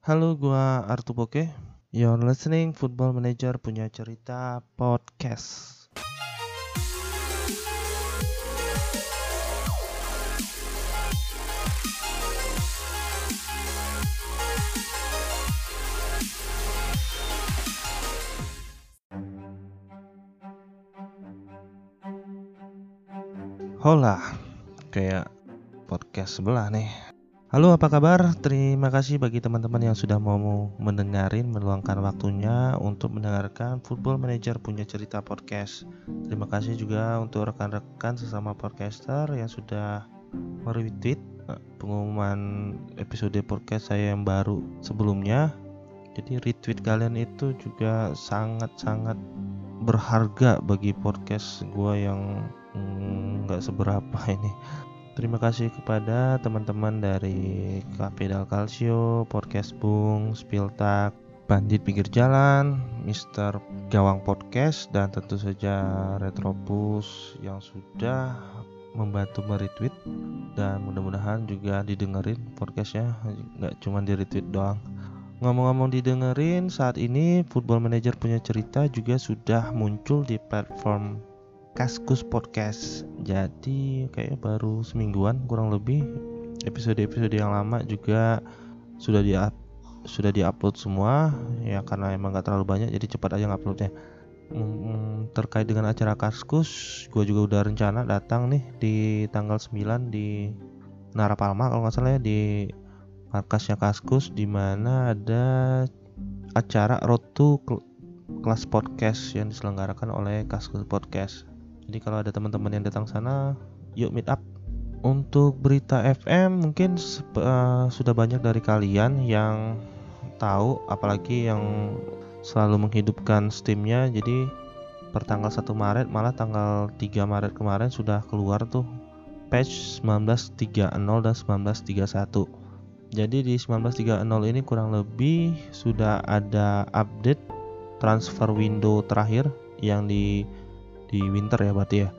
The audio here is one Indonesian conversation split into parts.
Halo, gua Artu Poke. You're listening Football Manager punya cerita podcast. Hola, kayak podcast sebelah nih. Halo, apa kabar? Terima kasih bagi teman-teman yang sudah mau mendengarin, meluangkan waktunya untuk mendengarkan Football Manager punya cerita podcast. Terima kasih juga untuk rekan-rekan sesama podcaster yang sudah meretweet eh, pengumuman episode podcast saya yang baru sebelumnya. Jadi retweet kalian itu juga sangat-sangat berharga bagi podcast gua yang mm, nggak seberapa ini Terima kasih kepada teman-teman dari Dal Calcio, Podcast Bung, Spiltak, Bandit Pinggir Jalan, Mister Gawang Podcast, dan tentu saja Retropus yang sudah membantu meretweet. Dan mudah-mudahan juga didengerin podcastnya nggak cuma di retweet doang. Ngomong-ngomong didengerin saat ini Football Manager punya cerita juga sudah muncul di platform Kaskus Podcast. Jadi kayaknya baru semingguan kurang lebih. Episode-episode yang lama juga sudah di sudah diupload semua. Ya karena emang gak terlalu banyak jadi cepat aja nguploadnya. Terkait dengan acara Kaskus gue juga udah rencana datang nih di tanggal 9 di Narapalma kalau nggak salah ya di markasnya Kaskus di mana ada acara Road to kelas podcast yang diselenggarakan oleh Kaskus Podcast jadi kalau ada teman-teman yang datang sana yuk meet up. Untuk berita FM mungkin uh, sudah banyak dari kalian yang tahu apalagi yang selalu menghidupkan Steamnya. Jadi per tanggal 1 Maret malah tanggal 3 Maret kemarin sudah keluar tuh patch 1930 dan 1931 jadi di 1930 ini kurang lebih sudah ada update transfer window terakhir yang di di winter ya berarti ya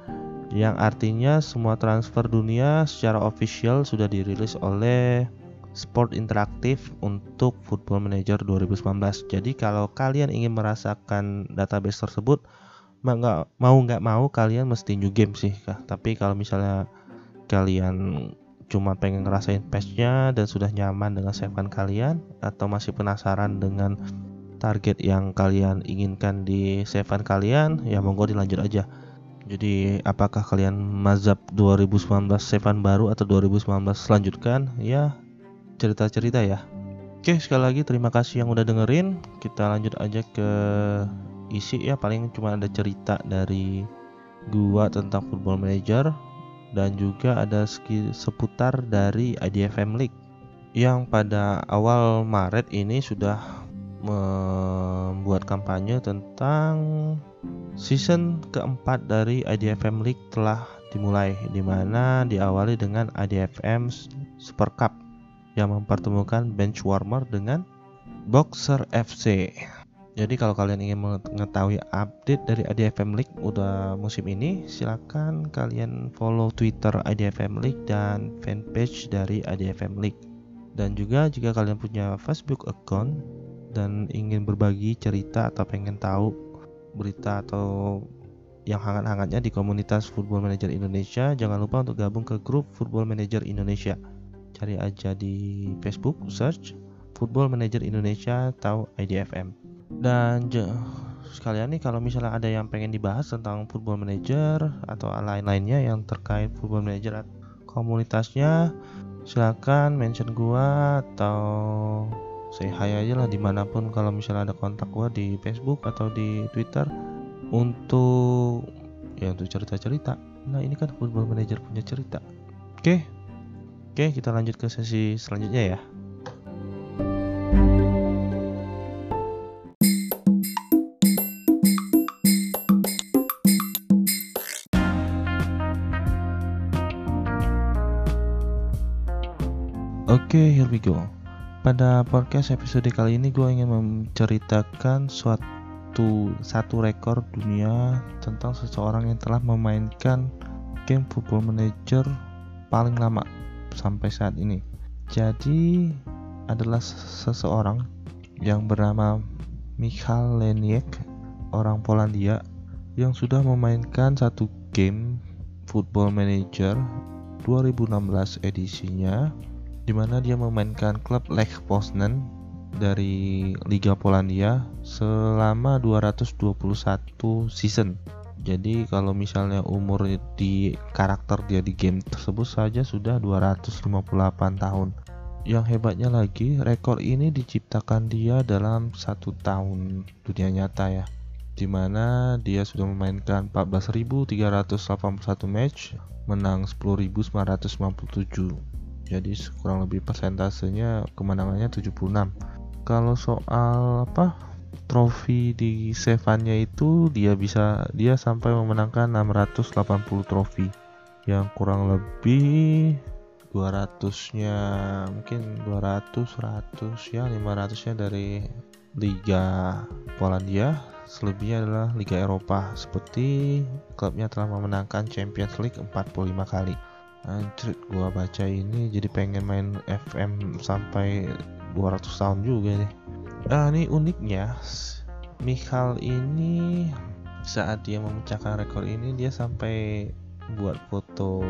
yang artinya semua transfer dunia secara official sudah dirilis oleh Sport Interaktif untuk Football Manager 2019. Jadi kalau kalian ingin merasakan database tersebut, nggak mau nggak mau kalian mesti new game sih. Tapi kalau misalnya kalian cuma pengen ngerasain patchnya dan sudah nyaman dengan savean kalian atau masih penasaran dengan target yang kalian inginkan di savean kalian ya monggo dilanjut aja. Jadi apakah kalian mazhab 2019 savean baru atau 2019 selanjutkan? Ya cerita-cerita ya. Oke sekali lagi terima kasih yang udah dengerin. Kita lanjut aja ke isi ya. Paling cuma ada cerita dari gua tentang football manager dan juga ada seputar dari IDFM League. Yang pada awal Maret ini sudah membuat kampanye tentang season keempat dari IDFM League telah dimulai di mana diawali dengan IDFM Super Cup yang mempertemukan bench warmer dengan Boxer FC. Jadi kalau kalian ingin mengetahui update dari IDFM League udah musim ini, silakan kalian follow Twitter IDFM League dan fanpage dari IDFM League. Dan juga jika kalian punya Facebook account, dan ingin berbagi cerita atau pengen tahu berita atau yang hangat-hangatnya di komunitas Football Manager Indonesia, jangan lupa untuk gabung ke grup Football Manager Indonesia. Cari aja di Facebook, search Football Manager Indonesia atau IDFM. Dan sekalian nih kalau misalnya ada yang pengen dibahas tentang Football Manager atau lain-lainnya yang terkait Football Manager komunitasnya, silakan mention gua atau say hi aja lah di mana pun. Kalau misalnya ada kontak gua di Facebook atau di Twitter untuk ya untuk cerita-cerita. Nah ini kan football manager punya cerita. Oke oke kita lanjut ke sesi selanjutnya ya. Oke, okay, here we go. Pada podcast episode kali ini gue ingin menceritakan suatu satu rekor dunia tentang seseorang yang telah memainkan game Football Manager paling lama sampai saat ini. Jadi adalah seseorang yang bernama Michal Leniek, orang Polandia yang sudah memainkan satu game Football Manager 2016 edisinya di mana dia memainkan klub Lech Poznan dari Liga Polandia selama 221 season. Jadi kalau misalnya umur di karakter dia di game tersebut saja sudah 258 tahun. Yang hebatnya lagi, rekor ini diciptakan dia dalam satu tahun dunia nyata ya. Di mana dia sudah memainkan 14.381 match, menang 10.957. Jadi kurang lebih persentasenya kemenangannya 76. Kalau soal apa trofi di Sevannya itu dia bisa dia sampai memenangkan 680 trofi. Yang kurang lebih 200 nya mungkin 200 100 ya 500 nya dari Liga Polandia. Selebihnya adalah Liga Eropa. Seperti klubnya telah memenangkan Champions League 45 kali Anjir gua baca ini jadi pengen main FM sampai 200 tahun juga nih Nah ini uniknya Michal ini saat dia memecahkan rekor ini dia sampai buat foto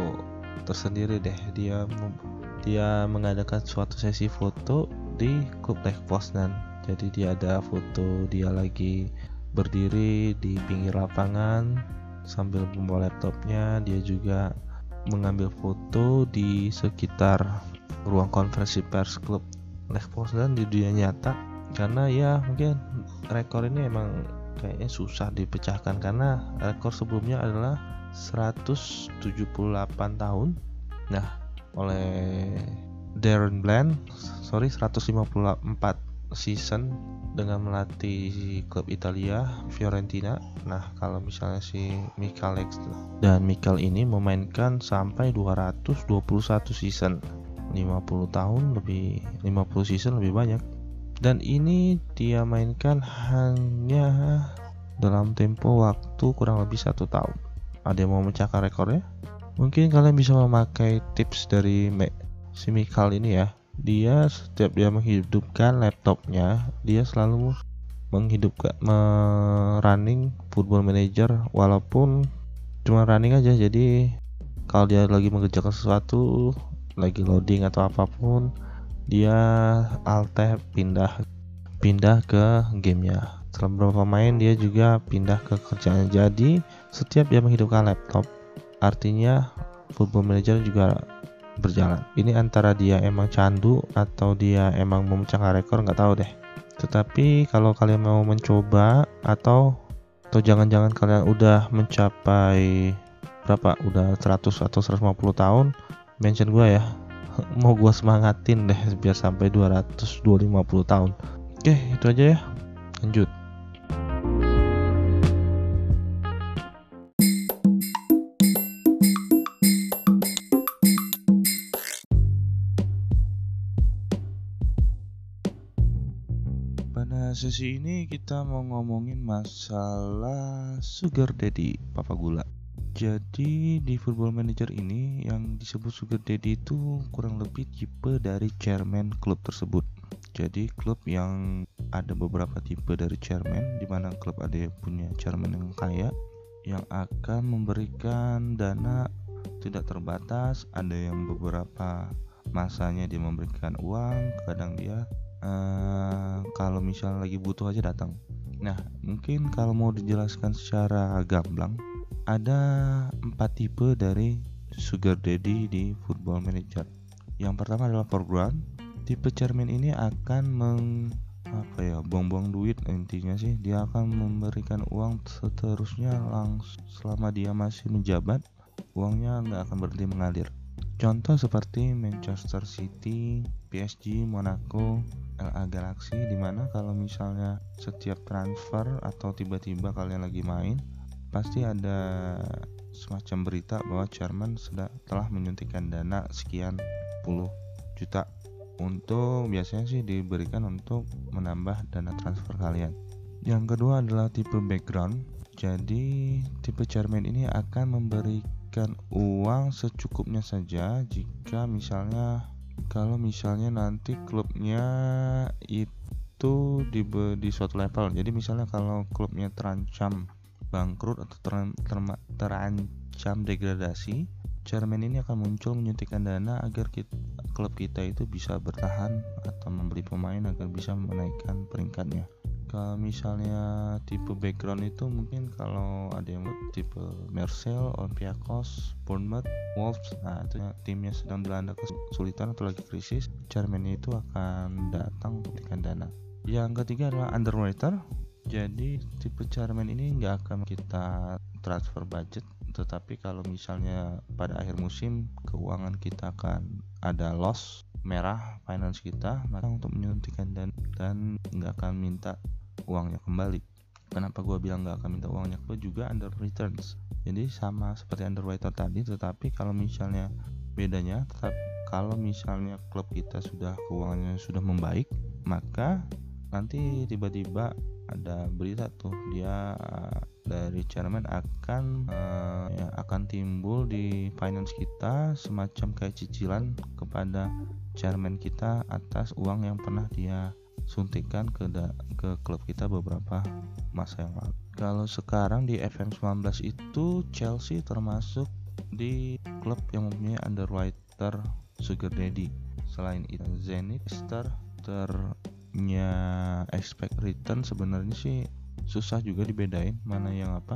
tersendiri deh. Dia dia mengadakan suatu sesi foto di klub Lech Poznan. Jadi dia ada foto dia lagi berdiri di pinggir lapangan sambil membawa laptopnya. Dia juga mengambil foto di sekitar ruang konferensi pers klub Lech Poznan di dunia nyata. Karena ya mungkin rekor ini emang kayaknya susah dipecahkan. Karena rekor sebelumnya adalah 178 tahun. Nah oleh Darren Bland sorry 154 season dengan melatih klub Italia Fiorentina. Nah, kalau misalnya si Michael dan Michael ini memainkan sampai 221 season. 50 tahun lebih 50 season lebih banyak dan ini dia mainkan hanya dalam tempo waktu kurang lebih satu tahun ada yang mau memecahkan rekornya mungkin kalian bisa memakai tips dari si Mikal ini ya dia setiap dia menghidupkan laptopnya dia selalu menghidupkan running football manager walaupun cuma running aja. Jadi kalau dia lagi mengerjakan sesuatu lagi loading atau apa pun dia alt tab pindah pindah ke gamenya. Setelah beberapa main dia juga pindah ke kerjaan jadi setiap dia menghidupkan laptop artinya football manager juga berjalan. Ini antara dia emang candu atau dia emang memecahkan rekor nggak tahu deh. Tetapi kalau kalian mau mencoba atau atau jangan-jangan kalian udah mencapai berapa? Udah 100 atau 150 tahun mention gue ya. Mau gue semangatin deh biar sampai 200 250 tahun. Oke itu aja ya. Lanjut Pada sesi ini kita mau ngomongin masalah sugar daddy papa gula jadi di Football Manager ini yang disebut Sugar Daddy itu kurang lebih tipe dari chairman klub tersebut. Jadi klub yang ada beberapa tipe dari chairman di mana klub ada yang punya chairman yang kaya yang akan memberikan dana tidak terbatas, ada yang beberapa masanya dia memberikan uang, kadang dia uh, kalau misalnya lagi butuh aja datang. Nah, mungkin kalau mau dijelaskan secara gamblang, ada empat tipe dari sugar daddy di football manager. Yang pertama adalah foreground tipe chairman ini akan meng apa ya buang-buang duit intinya sih. Dia akan memberikan uang seterusnya langsung selama dia masih menjabat uangnya nggak akan berhenti mengalir. Contoh seperti Manchester City PSG Monaco LA Galaxy di mana kalau misalnya setiap transfer atau tiba-tiba kalian lagi main pasti ada semacam berita bahwa chairman sudah telah menyuntikkan dana sekian puluh juta untuk biasanya sih diberikan untuk menambah dana transfer kalian. Yang kedua adalah tipe background. Jadi tipe chairman ini akan memberikan uang secukupnya saja jika misalnya kalau misalnya nanti klubnya itu di di suatu level. Jadi misalnya kalau klubnya terancam bangkrut atau ter, ter, terancam degradasi chairman ini akan muncul menyuntikkan dana agar kita, klub kita itu bisa bertahan atau membeli pemain agar bisa menaikkan peringkatnya kalau misalnya tipe background itu mungkin kalau ada yang tipe Marcel, Olympiakos, Bournemouth, Wolves, nah itu timnya sedang dilanda kesulitan atau lagi krisis, chairman itu akan datang untuk memberikan dana. Yang ketiga adalah underwriter. Jadi tipe chairman ini nggak akan kita transfer budget, tetapi kalau misalnya pada akhir musim keuangan kita akan ada loss merah finance kita maka untuk menyuntikkan dan dan nggak akan minta uangnya kembali. Kenapa gue bilang nggak akan minta uangnya? Gue juga under returns. Jadi sama seperti underwriter tadi tetapi kalau misalnya bedanya tetap kalau misalnya klub kita sudah keuangannya sudah membaik maka nanti tiba-tiba ada berita tuh dia uh, dari chairman akan uh, ya, akan timbul di finance kita semacam kayak cicilan kepada chairman kita atas uang yang pernah dia suntikan ke da, ke klub kita beberapa masa yang lalu. Kalau sekarang di FM19 itu Chelsea termasuk di klub yang mempunyai underwriter Sugar Daddy. Selain itu Zenit Star ternya expect return sebenarnya sih susah juga dibedain mana yang apa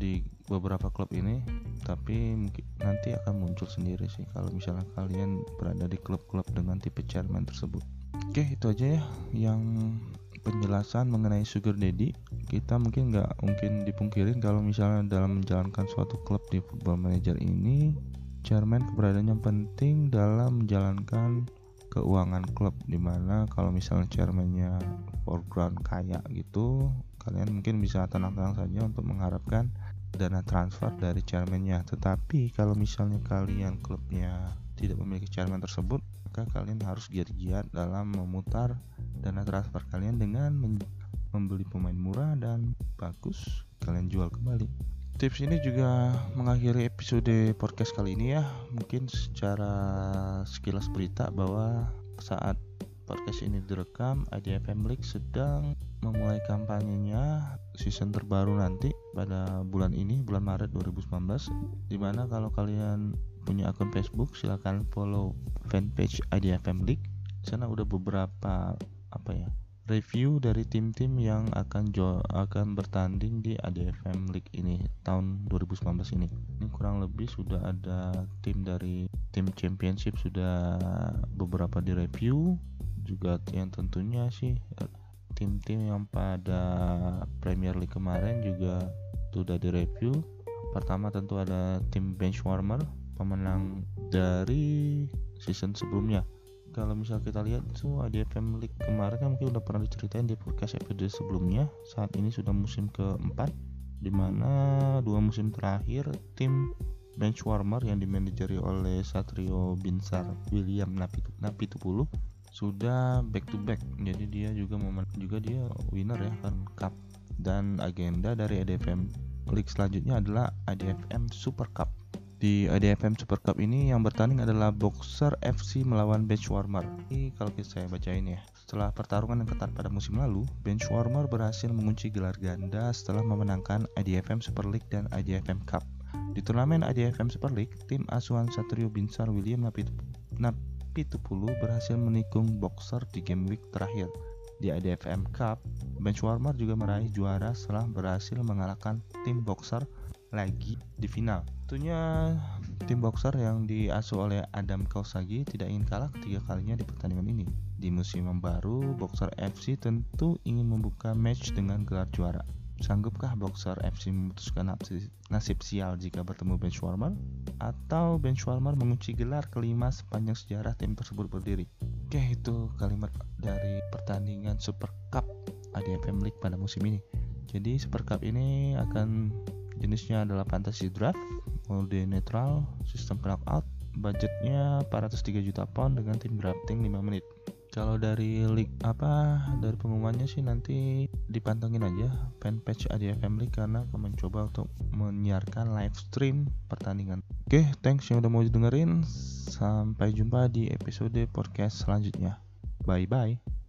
di beberapa klub ini tapi nanti akan muncul sendiri sih kalau misalnya kalian berada di klub-klub dengan tipe chairman tersebut Oke itu aja ya yang penjelasan mengenai sugar daddy. Kita mungkin nggak mungkin dipungkirin kalau misalnya dalam menjalankan suatu klub di football manager ini chairman keberadaannya penting dalam menjalankan keuangan klub di mana kalau misalnya chairmannya foreground kaya gitu kalian mungkin bisa tenang-tenang saja untuk mengharapkan dana transfer dari chairmannya. Tetapi kalau misalnya kalian klubnya tidak memiliki chairman tersebut maka kalian harus giat-giat dalam memutar dana transfer kalian dengan membeli pemain murah dan bagus kalian jual kembali. Tips ini juga mengakhiri episode podcast kali ini ya. Mungkin secara sekilas berita bahwa saat podcast ini direkam IDFM League sedang memulai kampanyenya season terbaru nanti pada bulan ini bulan Maret 2019 di mana kalau kalian punya akun Facebook silahkan follow fanpage IDFM League sana udah beberapa apa ya review dari tim-tim yang akan jo akan bertanding di ADFM League ini tahun 2019 ini. Ini kurang lebih sudah ada tim dari tim championship sudah beberapa di review juga yang tentunya sih tim-tim yang pada Premier League kemarin juga sudah di review. Pertama tentu ada tim Benchwarmer pemenang dari season sebelumnya. Kalau misal kita lihat itu ADFM League kemarin kan mungkin udah pernah diceritain di podcast episode sebelumnya. Saat ini sudah musim keempat di mana dua musim terakhir tim benchwarmer yang dimanajeri oleh Satrio Binsar William Napitu, Napitupulu sudah back to back. Jadi dia juga momen juga dia winner ya kan cup. Dan agenda dari ADFM League selanjutnya adalah ADFM Super Cup di IDFM Super Cup ini yang bertanding adalah Boxer FC melawan Benchwarmer. Ini kalau saya bacain ya. Setelah pertarungan yang ketat pada musim lalu, Benchwarmer berhasil mengunci gelar ganda setelah memenangkan IDFM Super League dan IDFM Cup. Di turnamen IDFM Super League, tim asuhan Satrio Binsar William Napitupulu berhasil menikung Boxer di game week terakhir. Di IDFM Cup, Benchwarmer juga meraih juara setelah berhasil mengalahkan tim Boxer lagi di final. Tentunya tim boxer yang diasuh oleh Adam Kausagi tidak ingin kalah ketiga kalinya di pertandingan ini. Di musim yang baru, Boxer FC tentu ingin membuka match dengan gelar juara. Sanggupkah Boxer FC memutuskan nasib sial jika bertemu Benchwarmer? Atau Benchwarmer mengunci gelar kelima sepanjang sejarah tim tersebut berdiri? Oke, itu kalimat dari pertandingan Super Cup ADFM League pada musim ini. Jadi Super Cup ini akan Jenisnya adalah fantasy draft, mode netral, sistem knockout, budgetnya 403 juta pound dengan tim drafting 5 menit. kalau dari league apa dari pengumumannya sih nanti dipantengin aja fanpage ADFM League karena akan mencoba untuk menyiarkan live stream pertandingan. Oke, thanks yang udah mau dengerin. Sampai jumpa di episode podcast selanjutnya. Bye bye.